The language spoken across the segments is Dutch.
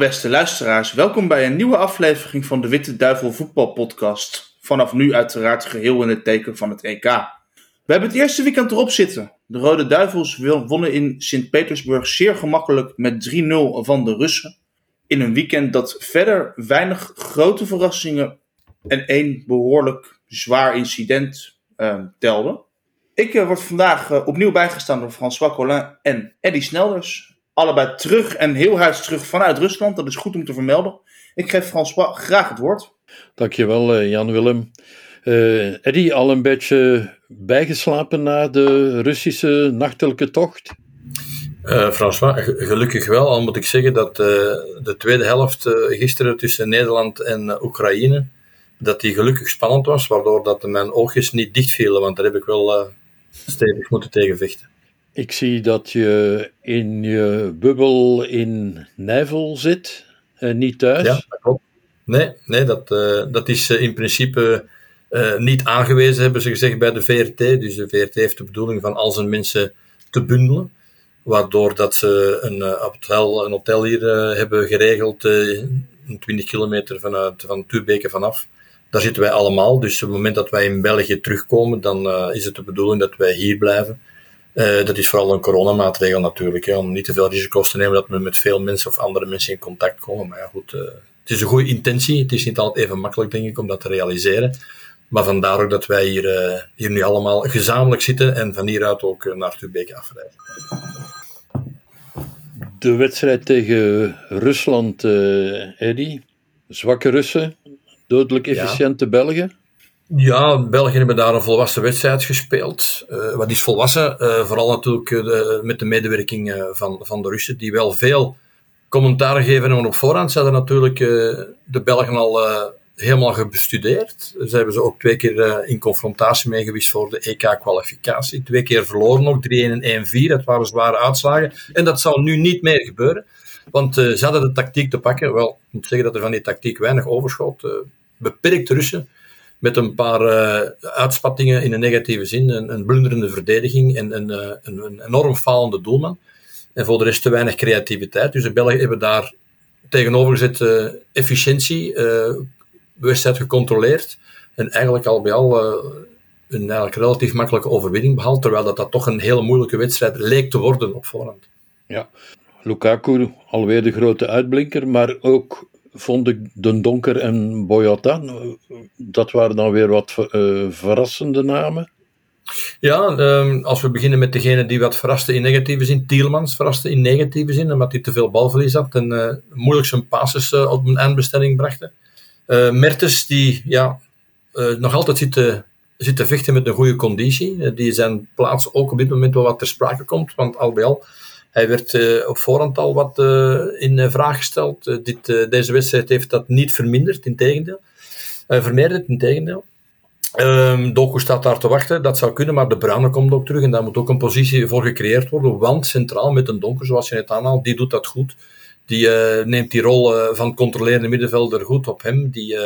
beste luisteraars, welkom bij een nieuwe aflevering van de Witte Duivel Voetbalpodcast. Vanaf nu uiteraard geheel in het teken van het EK. We hebben het eerste weekend erop zitten. De Rode Duivels wonnen in Sint-Petersburg zeer gemakkelijk met 3-0 van de Russen. In een weekend dat verder weinig grote verrassingen en één behoorlijk zwaar incident uh, telde. Ik uh, word vandaag uh, opnieuw bijgestaan door François Collin en Eddy Snelders. Allebei terug en heel huis terug vanuit Rusland. Dat is goed om te vermelden. Ik geef François graag het woord. Dankjewel, Jan-Willem. Eddy, al een beetje bijgeslapen na de Russische nachtelijke tocht? Uh, François, gelukkig wel. Al moet ik zeggen dat uh, de tweede helft uh, gisteren tussen Nederland en Oekraïne, dat die gelukkig spannend was, waardoor dat mijn oogjes niet dichtvielen, want daar heb ik wel stevig moeten tegenvechten. Ik zie dat je in je bubbel in Nijvel zit en niet thuis. Ja, dat klopt. Nee, nee dat, dat is in principe niet aangewezen, hebben ze gezegd bij de VRT. Dus de VRT heeft de bedoeling van al zijn mensen te bundelen waardoor dat ze een hotel, een hotel hier hebben geregeld, uh, 20 kilometer vanuit, van Tuurbeke vanaf. Daar zitten wij allemaal, dus op het moment dat wij in België terugkomen, dan is het de bedoeling dat wij hier blijven. Dat is vooral een coronamaatregel natuurlijk, hè, om niet te veel risico's te nemen dat we met veel mensen of andere mensen in contact komen. Maar ja, goed, het is een goede intentie. Het is niet altijd even makkelijk, denk ik, om dat te realiseren. Maar vandaar ook dat wij hier, hier nu allemaal gezamenlijk zitten en van hieruit ook naar Tuurbeke afreizen de wedstrijd tegen Rusland, Eddy. Zwakke Russen, dodelijk efficiënte ja. Belgen. Ja, België hebben daar een volwassen wedstrijd gespeeld. Uh, wat is volwassen? Uh, vooral natuurlijk de, met de medewerking van, van de Russen, die wel veel commentaar geven. En op voorhand zeiden natuurlijk de Belgen al helemaal bestudeerd. Ze hebben ze ook twee keer in confrontatie mee geweest voor de EK-kwalificatie. Twee keer verloren ook, 3-1 en 1-4. Dat waren zware uitslagen. En dat zal nu niet meer gebeuren. Want ze hadden de tactiek te pakken. Wel, ik moet zeggen dat er van die tactiek weinig overschot. Beperkt Russen. Met een paar uitspattingen in een negatieve zin. Een, blunderende verdediging en een, een, een enorm falende doelman. En voor de rest te weinig creativiteit. Dus de Belgen hebben daar tegenovergezet efficiëntie, wedstrijd gecontroleerd. En eigenlijk al bij al uh, een eigenlijk relatief makkelijke overwinning behaald. Terwijl dat, dat toch een hele moeilijke wedstrijd leek te worden op voorhand. Ja, Lukaku alweer de grote uitblinker. Maar ook vond ik Den Donker en Boyata. Dat waren dan weer wat uh, verrassende namen. Ja, um, als we beginnen met degene die wat verraste in negatieve zin. Tielmans verraste in negatieve zin, omdat hij te veel balverlies had en uh, moeilijk zijn passes uh, op een eindbestemming brachten. Uh, Mertens, die ja, nog altijd zit te, zit te vechten met een goede conditie. Die zijn plaats ook op dit moment wel wat ter sprake komt. Want al bij al, hij werd op voorhand al wat in vraag gesteld. deze wedstrijd heeft dat niet verminderd, in tegendeel. vermeerderd, in tegendeel. Um, Doku staat daar te wachten, dat zou kunnen, maar de Bruine komt ook terug en daar moet ook een positie voor gecreëerd worden. Want centraal met een Donker, zoals je net aanhaalt, die doet dat goed. Die neemt die rol van controlerende middenvelder goed op hem. Die,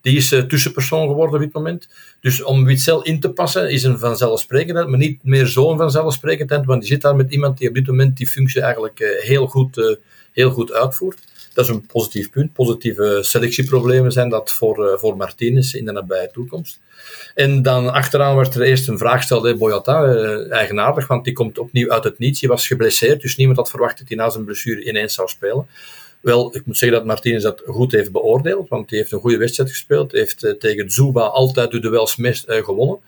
die is tussenpersoon geworden op dit moment. Dus om Witzel in te passen is een vanzelfsprekendheid, maar niet meer zo'n vanzelfsprekendheid, want die zit daar met iemand die op dit moment die functie eigenlijk heel, goed, heel goed uitvoert. Dat is een positief punt. Positieve selectieproblemen zijn dat voor, voor Martinez in de nabije toekomst. En dan achteraan werd er eerst een vraag gesteld, Boyata, uh, eigenaardig, want die komt opnieuw uit het niets. Hij was geblesseerd, dus niemand had verwacht dat hij na zijn blessure ineens zou spelen. Wel, ik moet zeggen dat Martinez dat goed heeft beoordeeld, want hij heeft een goede wedstrijd gespeeld. Hij heeft uh, tegen Zuba altijd de duels uh, gewonnen.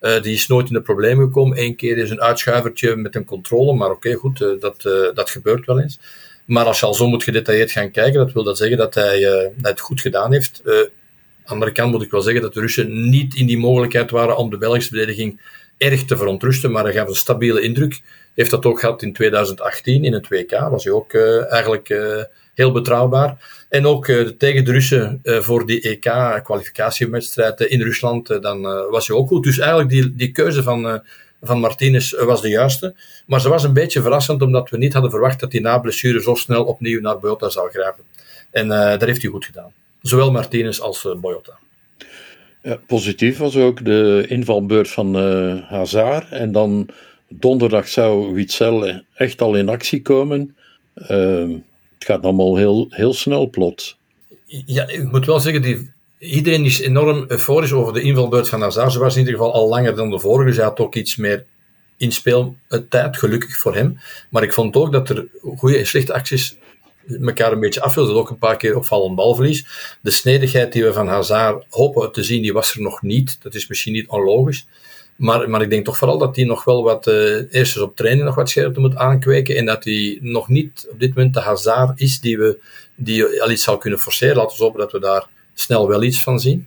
Uh, die is nooit in de problemen gekomen. Eén keer is een uitschuivertje met een controle, maar oké, goed, dat, dat gebeurt wel eens. Maar als je al zo moet gedetailleerd gaan kijken, dat wil dat zeggen dat hij, het goed gedaan heeft andere kant moet ik wel zeggen dat de Russen niet in die mogelijkheid waren om de Belgische verdediging erg te verontrusten, maar hij gaf een stabiele indruk. Heeft dat ook gehad in 2018 in het WK, was hij ook eigenlijk heel betrouwbaar. En ook uh, tegen de Russen voor die EK-kwalificatiewedstrijd in Rusland, dan was hij ook goed. Dus eigenlijk die, die keuze van, van Martinez was de juiste. Maar ze was een beetje verrassend, omdat we niet hadden verwacht dat hij na blessure zo snel opnieuw naar Bota zou grijpen. En dat heeft hij goed gedaan. Zowel Martinez als Boyota. Positief was ook de invalbeurt van uh, Hazard. En dan donderdag zou Witzel echt al in actie komen. Uh, Het gaat allemaal heel, heel snel plots. Ja, ik moet wel zeggen, die, iedereen is enorm euforisch over de invalbeurt van Hazard. Ze was in ieder geval al langer dan de vorige, hij had ook iets meer inspeeltijd, gelukkig voor hem. Maar ik vond ook dat er goede en slechte acties elkaar een beetje afwilden. Ook een paar keer opvallend balverlies. De snedigheid die we van Hazard hopen te zien, die was er nog niet. Dat is misschien niet onlogisch. Maar, maar ik denk toch vooral dat hij nog wel wat, uh, eerst op training nog wat scherpte moet aankweken. En dat hij nog niet op dit moment de Hazard is die, we, die al iets zou kunnen forceren. Laten we hopen dat we daar snel wel iets van zien.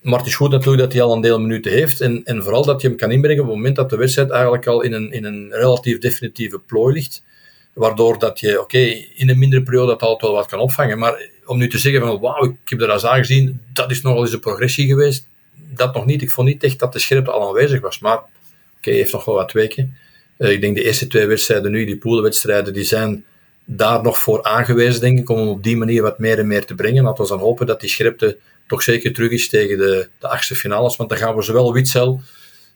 Maar het is goed natuurlijk dat hij al een deel minuten heeft. En, en vooral dat je hem kan inbrengen op het moment dat de wedstrijd eigenlijk al in een, in een relatief definitieve plooi ligt. Waardoor dat je, oké, in een mindere periode dat altijd wel wat kan opvangen. Maar om nu te zeggen van, wauw, ik heb de Hazard gezien, dat is nogal eens een progressie geweest. Dat nog niet. Ik vond niet echt dat de scherpte al aanwezig was. Maar oké, heeft nog wel wat weken. Uh, ik denk de eerste twee wedstrijden nu, die poolwedstrijden, die zijn daar nog voor aangewezen, denk ik, om op die manier wat meer en meer te brengen. Laten we dan hopen dat die scherpte toch zeker terug is tegen de, de achtste finales. Want dan gaan we zowel Witzel,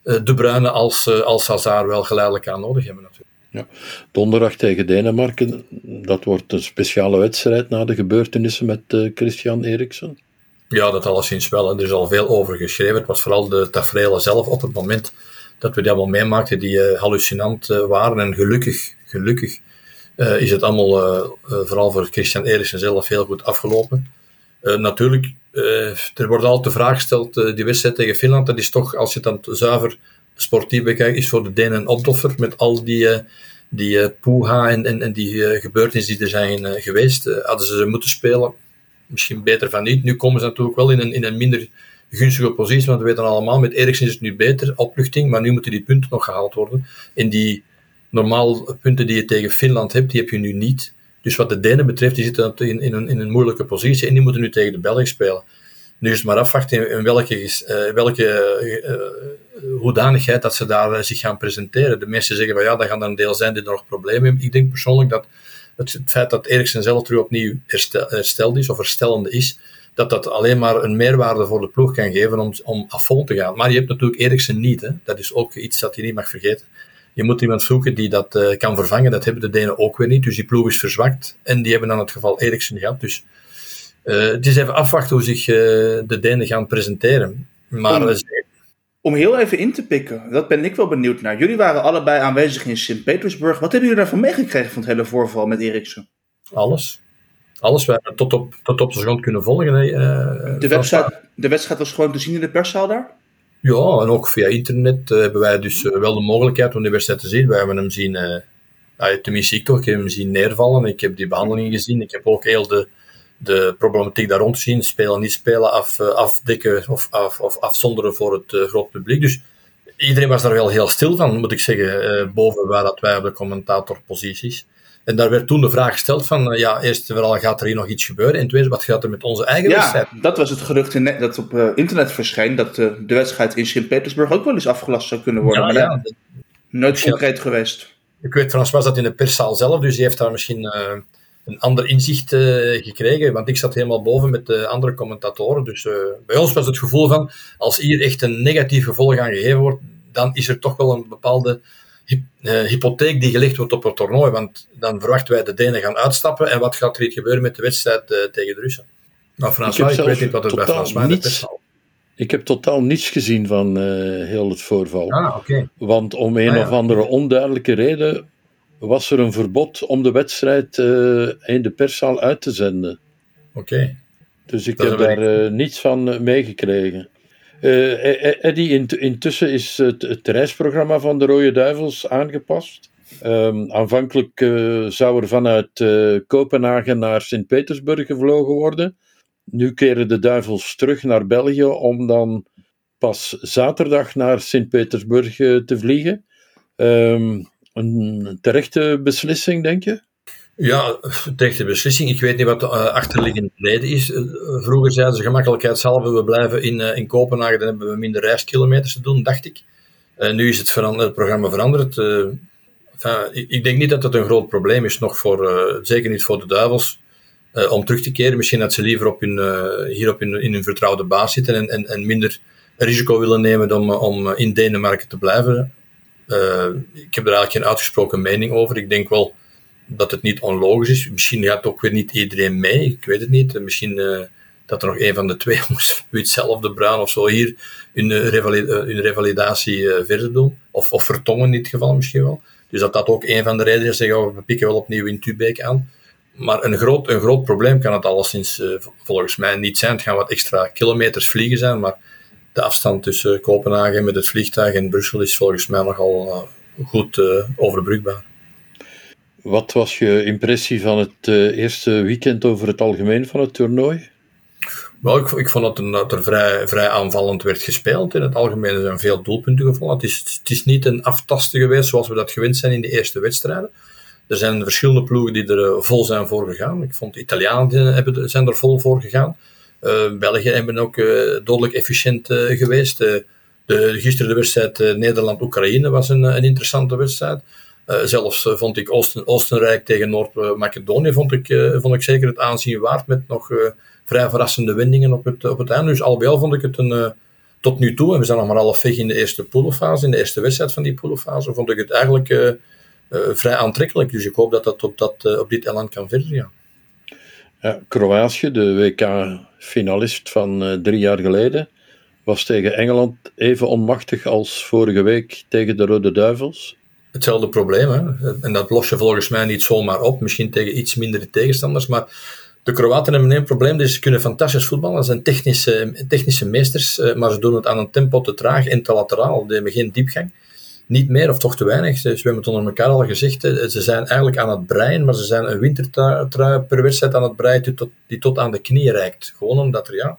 uh, De Bruyne als, uh, als Hazard wel geleidelijk aan nodig hebben natuurlijk. Ja. Donderdag tegen Denemarken, dat wordt een speciale wedstrijd na de gebeurtenissen met Christian Eriksen. Ja, dat alleszins wel. Er is al veel over geschreven. Het was vooral de tafereelen zelf op het moment dat we die allemaal meemaakten, die uh, hallucinant uh, waren. En gelukkig, gelukkig is het allemaal, vooral voor Christian Eriksen zelf, heel goed afgelopen. natuurlijk, er wordt altijd de vraag gesteld, die wedstrijd tegen Finland, dat is toch, als je het dan zuiver sportief bekijkt, is voor de Denen een opdoffer met al die, die poeha en, en, en die gebeurtenissen die er zijn geweest. hadden ze moeten spelen, misschien beter van niet. Nu komen ze natuurlijk wel in een, in een minder gunstige positie, want we weten allemaal, met Eriksen is het nu beter, opluchting, maar nu moeten die punten nog gehaald worden. En die normaal punten die je tegen Finland hebt, die heb je nu niet. Dus wat de Denen betreft, die zitten in, in, een, in een moeilijke positie en die moeten nu tegen de Belgen spelen. Nu is het maar afwachten in welke, uh, welke uh, hoedanigheid dat ze daar zich gaan presenteren. De meesten zeggen van ja, dat gaan er een deel zijn die nog problemen hebben. Ik denk persoonlijk dat het, het feit dat Eriksen zelf terug opnieuw herstel, hersteld is, of herstellende is, dat dat alleen maar een meerwaarde voor de ploeg kan geven om, om afvond te gaan. Maar je hebt natuurlijk Eriksen niet. Hè. Dat is ook iets dat je niet mag vergeten. Je moet iemand zoeken die dat kan vervangen. Dat hebben de Denen ook weer niet. Dus die ploeg is verzwakt. En die hebben dan het geval Eriksen gehad. Dus uh, het is even afwachten hoe zich uh, de Denen gaan presenteren. Maar, om, om, heel even in te pikken, dat ben ik wel benieuwd naar. Jullie waren allebei aanwezig in Sint-Petersburg. Wat hebben jullie daarvan meegekregen van het hele voorval met Eriksen? Alles. Alles. We hebben tot op, tot op de grond kunnen volgen. Uh, de, wedstrijd, de wedstrijd was gewoon te zien in de perszaal daar? Ja, en ook via internet hebben wij dus wel de mogelijkheid om die wedstrijd te zien. Wij hebben hem zien, tenminste ik toch, ik heb hem zien neervallen. Ik heb die behandeling gezien. Ik heb ook heel de de problematiek daar rond zien, spelen, niet spelen, af, eh, afdekken of, af, of afzonderen voor het uh, groot publiek. Dus iedereen was daar wel heel stil van, moet ik zeggen, uh, boven waar dat wij op de commentatorposities. En daar werd toen de vraag gesteld van, uh, ja, eerst vooral gaat er hier nog iets gebeuren, en tweede, wat gaat er met onze eigen ja, wedstrijd? dat was het gerucht in, dat op internet verscheen, dat de wedstrijd in Sint-Petersburg ook wel eens afgelast zou kunnen worden, ja, maar ja, nooit concreet geweest. Ik weet trouwens was dat in de perszaal zelf, dus die heeft daar misschien een ander inzicht uh, gekregen, want ik zat helemaal boven met de andere commentatoren. Dus uh, bij ons was het gevoel van, als hier echt een negatief gevolg aan gegeven wordt, dan is er toch wel een bepaalde uh, hypotheek die gelegd wordt op het toernooi. Want dan verwachten wij de Denen gaan uitstappen. En wat gaat er hier gebeuren met de wedstrijd tegen de Russen? Nou, François, ik, ik weet niet wat er bij François niets, Ik heb totaal niets gezien van heel het voorval. Ah, okay. Want om een ah, ja. of andere onduidelijke reden was er een verbod om de wedstrijd uh, in de perszaal uit te zenden. Oké. Okay. Dus ik dat heb daar ik... uh, niets van uh, meegekregen. Eddie, int intussen is het, het, reisprogramma van de Rode Duivels aangepast. Um, aanvankelijk zou er vanuit Kopenhagen naar Sint-Petersburg gevlogen worden. Nu keren de Duivels terug naar België om dan pas zaterdag naar Sint-Petersburg te vliegen. Um, een terechte beslissing, denk je? Ja, terechte beslissing. Ik weet niet wat de uh, achterliggende reden is. Uh, vroeger zeiden ze gemakkelijkheidshalve, we blijven in, uh, in Kopenhagen, dan hebben we minder reiskilometers te doen, dacht ik. nu is het, het programma veranderd. Ik, ik, denk niet dat dat een groot probleem is, nog voor, zeker niet voor de duivels, om terug te keren. Misschien dat ze liever op hun, hier op hun, in hun vertrouwde baas zitten en, en, en minder risico willen nemen om, om in Denemarken te blijven. Uh, ik heb er eigenlijk geen uitgesproken mening over. Ik denk wel dat het niet onlogisch is. Misschien gaat ook weer niet iedereen mee, ik weet het niet. Misschien dat er nog een van de twee jongens, hetzelfde Bruin of zo, hier hun, hun revalidatie verder doen. Of, of Vertongen in dit geval misschien wel. Dus dat dat ook een van de redenen is, zeggen we pikken wel opnieuw in Tubeek aan. Maar een groot, een groot probleem kan het alleszins uh, volgens mij niet zijn. Het gaan wat extra kilometers vliegen zijn, maar de afstand tussen Kopenhagen met het vliegtuig en Brussel is volgens mij nogal uh, goed uh, overbrugbaar. Wat was je impressie van het eerste weekend over het algemeen van het toernooi? Wel, ik, ik vond dat, er vrij, vrij aanvallend werd gespeeld. In het algemeen zijn veel doelpunten gevallen. Het is, het is niet een aftasten geweest zoals we dat gewend zijn in de eerste wedstrijden. Er zijn verschillende ploegen die er eh, vol zijn voor gegaan. Ik vond de Italianen hebben, zijn er vol voor gegaan. Uh, België hebben ook uh, dodelijk efficiënt uh, geweest. de, gisteren de wedstrijd Nederland-Oekraïne was een, een interessante wedstrijd. zelfs vond ik Oosten, Oostenrijk tegen Noord-Macedonië vond ik, vond ik zeker het aanzien waard met nog vrij verrassende wendingen op het, op het einde. Dus al bij al vond ik het een, tot nu toe, en we zijn nog maar half weg in de eerste poolfase, in de eerste wedstrijd van die poolfase, vond ik het eigenlijk eh, vrij aantrekkelijk. Dus ik hoop dat dat op, dat, eh, op dit elan kan verder. Ja, Kroatië, de WK-finalist van uh, drie jaar geleden, was tegen Engeland even onmachtig als vorige week tegen de Rode Duivels. Hetzelfde probleem, hè? en dat los je volgens mij niet zomaar op, misschien tegen iets mindere tegenstanders, maar de Kroaten hebben een probleem, dus ze kunnen fantastisch voetballen, ze zijn technische, technische meesters, maar ze doen het aan een tempo te traag en te lateraal, ze hebben geen diepgang niet meer of toch te weinig. We hebben het onder elkaar al gezegd, ze zijn eigenlijk aan het breien, maar ze zijn een wintertrui per wedstrijd aan het breien die tot, die tot aan de knie reikt. Gewoon omdat er, ja,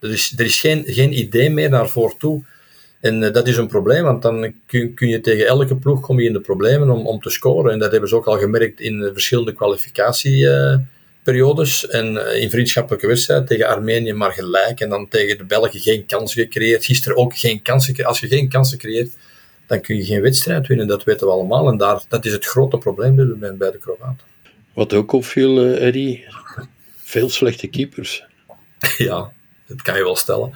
er is, er is geen, geen idee meer naar voor toe. En uh, dat is een probleem, want dan kun, kun, je tegen elke ploeg kom je in de problemen om, om te scoren. En dat hebben ze ook al gemerkt in verschillende kwalificatieperiodes. En uh, in vriendschappelijke wedstrijden tegen Armenië maar gelijk. En dan tegen de Belgen geen kansen gecreëerd. Gisteren ook geen kansen. Als je geen kansen creëert, dan kun je geen wedstrijd winnen. Dat weten we allemaal. En daar, dat is het grote probleem bij de Kroaten. Wat ook opviel, uh, Eddie, veel slechte keepers. ja, dat kan je wel stellen.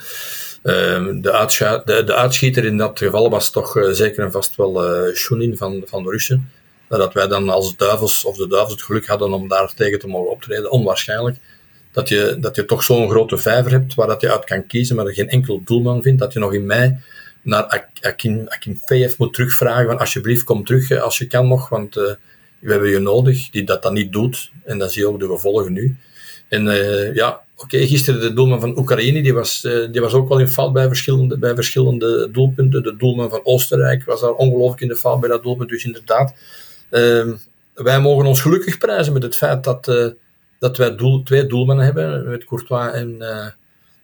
Uh, de, de, de, uitschieter in dat geval was toch uh, zeker en vast wel uh, Shunin van, van de Russen. Dat wij dan als duivels of de duivels het geluk hadden om daar tegen te mogen optreden, onwaarschijnlijk. Dat je, dat je toch zo'n grote vijver hebt waar dat je uit kan kiezen, maar er geen enkel doelman vindt. Dat je nog in mei naar Akin, Akin moet terugvragen van alsjeblieft kom terug als je kan nog, want uh, we hebben je nodig, die dat dan niet doet. En dan zie je ook de gevolgen nu. En uh, ja, oké, gisteren de doelman van Oekraïne, die was, uh, die was ook wel in fout bij verschillende, bij verschillende doelpunten. De doelman van Oostenrijk was daar ongelooflijk in de fout bij dat doelpunt. Dus inderdaad, ehm, wij mogen ons gelukkig prijzen met het feit dat, dat wij twee doelmannen hebben, met Courtois en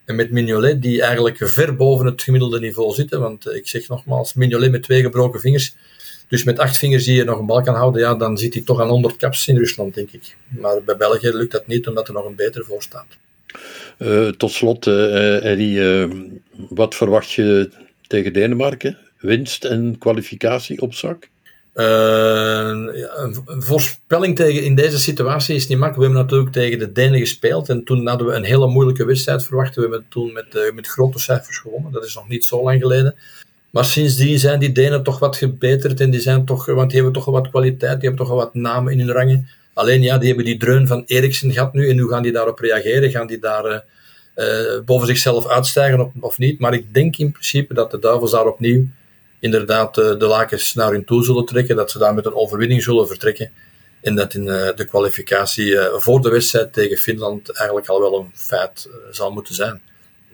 en met Mignolet, die eigenlijk ver boven het gemiddelde niveau zitten. Want eh, ik zeg nogmaals, Mignolet met twee gebroken vingers. Dus met acht vingers die je nog een bal kan houden, ja, dan zit hij toch aan 100 caps in Rusland, denk ik. Maar bij België lukt dat niet, omdat er nog een beter voor staat. Uh, tot slot, uh, wat verwacht je tegen Denemarken? Winst en kwalificatie op zak? Uh, een voorspelling tegen in deze situatie is niet makkelijk. We hebben natuurlijk tegen de Denen gespeeld en toen hadden we een hele moeilijke wedstrijd verwacht. We hebben toen met, uh, met grote cijfers gewonnen. Dat is nog niet zo lang geleden. Maar sindsdien zijn die Denen toch wat gebeterd en die zijn toch, want die hebben toch wat kwaliteit, die hebben toch wat namen in hun rangen. Alleen ja, die hebben die dreun van Eriksen gehad nu en hoe gaan die daarop reageren? Gaan die daar uh, boven zichzelf uitstijgen of, of niet? Maar ik denk in principe dat de Duivels daar opnieuw inderdaad eh, de lakens naar hun toe zullen trekken, dat ze daar met een overwinning zullen vertrekken. En dat in eh, de kwalificatie eh, voor de wedstrijd tegen Finland eigenlijk al wel een feit zal moeten zijn.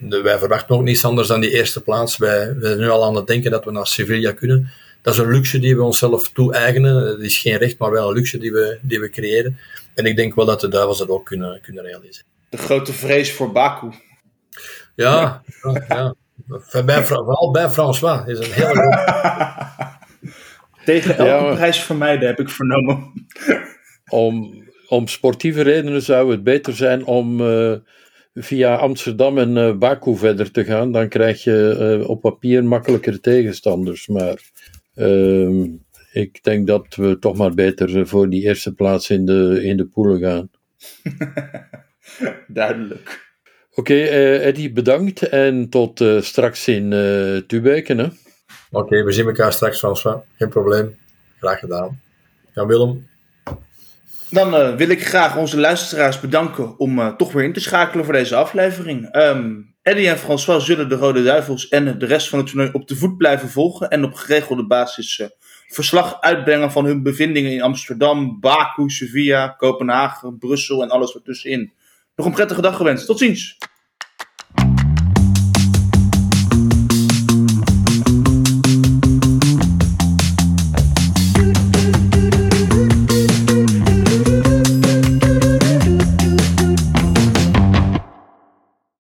wij verwachten ook niets anders dan die eerste plaats. Wij, wij zijn nu al aan het denken dat we naar Sevilla kunnen. Dat is een luxe die we onszelf toe-eigenen. Het is geen recht, maar wel een luxe die we, die we creëren. En ik denk wel dat de Duivels dat ook kunnen, kunnen realiseren. De grote vrees voor Baku. Ja, ja. ja. Bij, vooral bij François is een hele Tegen elke ja, prijs vermijden, heb ik vernomen. om, om sportieve redenen zou het beter zijn om uh, via Amsterdam en uh, Baku verder te gaan. Dan krijg je uh, op papier makkelijker tegenstanders. Maar ehm, ik denk dat we toch maar beter voor die eerste plaats in de, in de poelen gaan. Duidelijk. Oké, okay, uh, Eddie, bedankt en tot uh, straks in uh, Tubeken. Oké, okay, we zien elkaar straks, François. Geen probleem. Graag gedaan. Jan Willem. Dan uh, wil ik graag onze luisteraars bedanken om uh, toch weer in te schakelen voor deze aflevering. Um, Eddie en François zullen de Rode Duivels en de rest van het toernooi op de voet blijven volgen en op geregelde basis uh, verslag uitbrengen van hun bevindingen in Amsterdam, Baku, Sevilla, Kopenhagen, Brussel en alles wat tussenin. Nog een prettige dag gewenst. Tot ziens!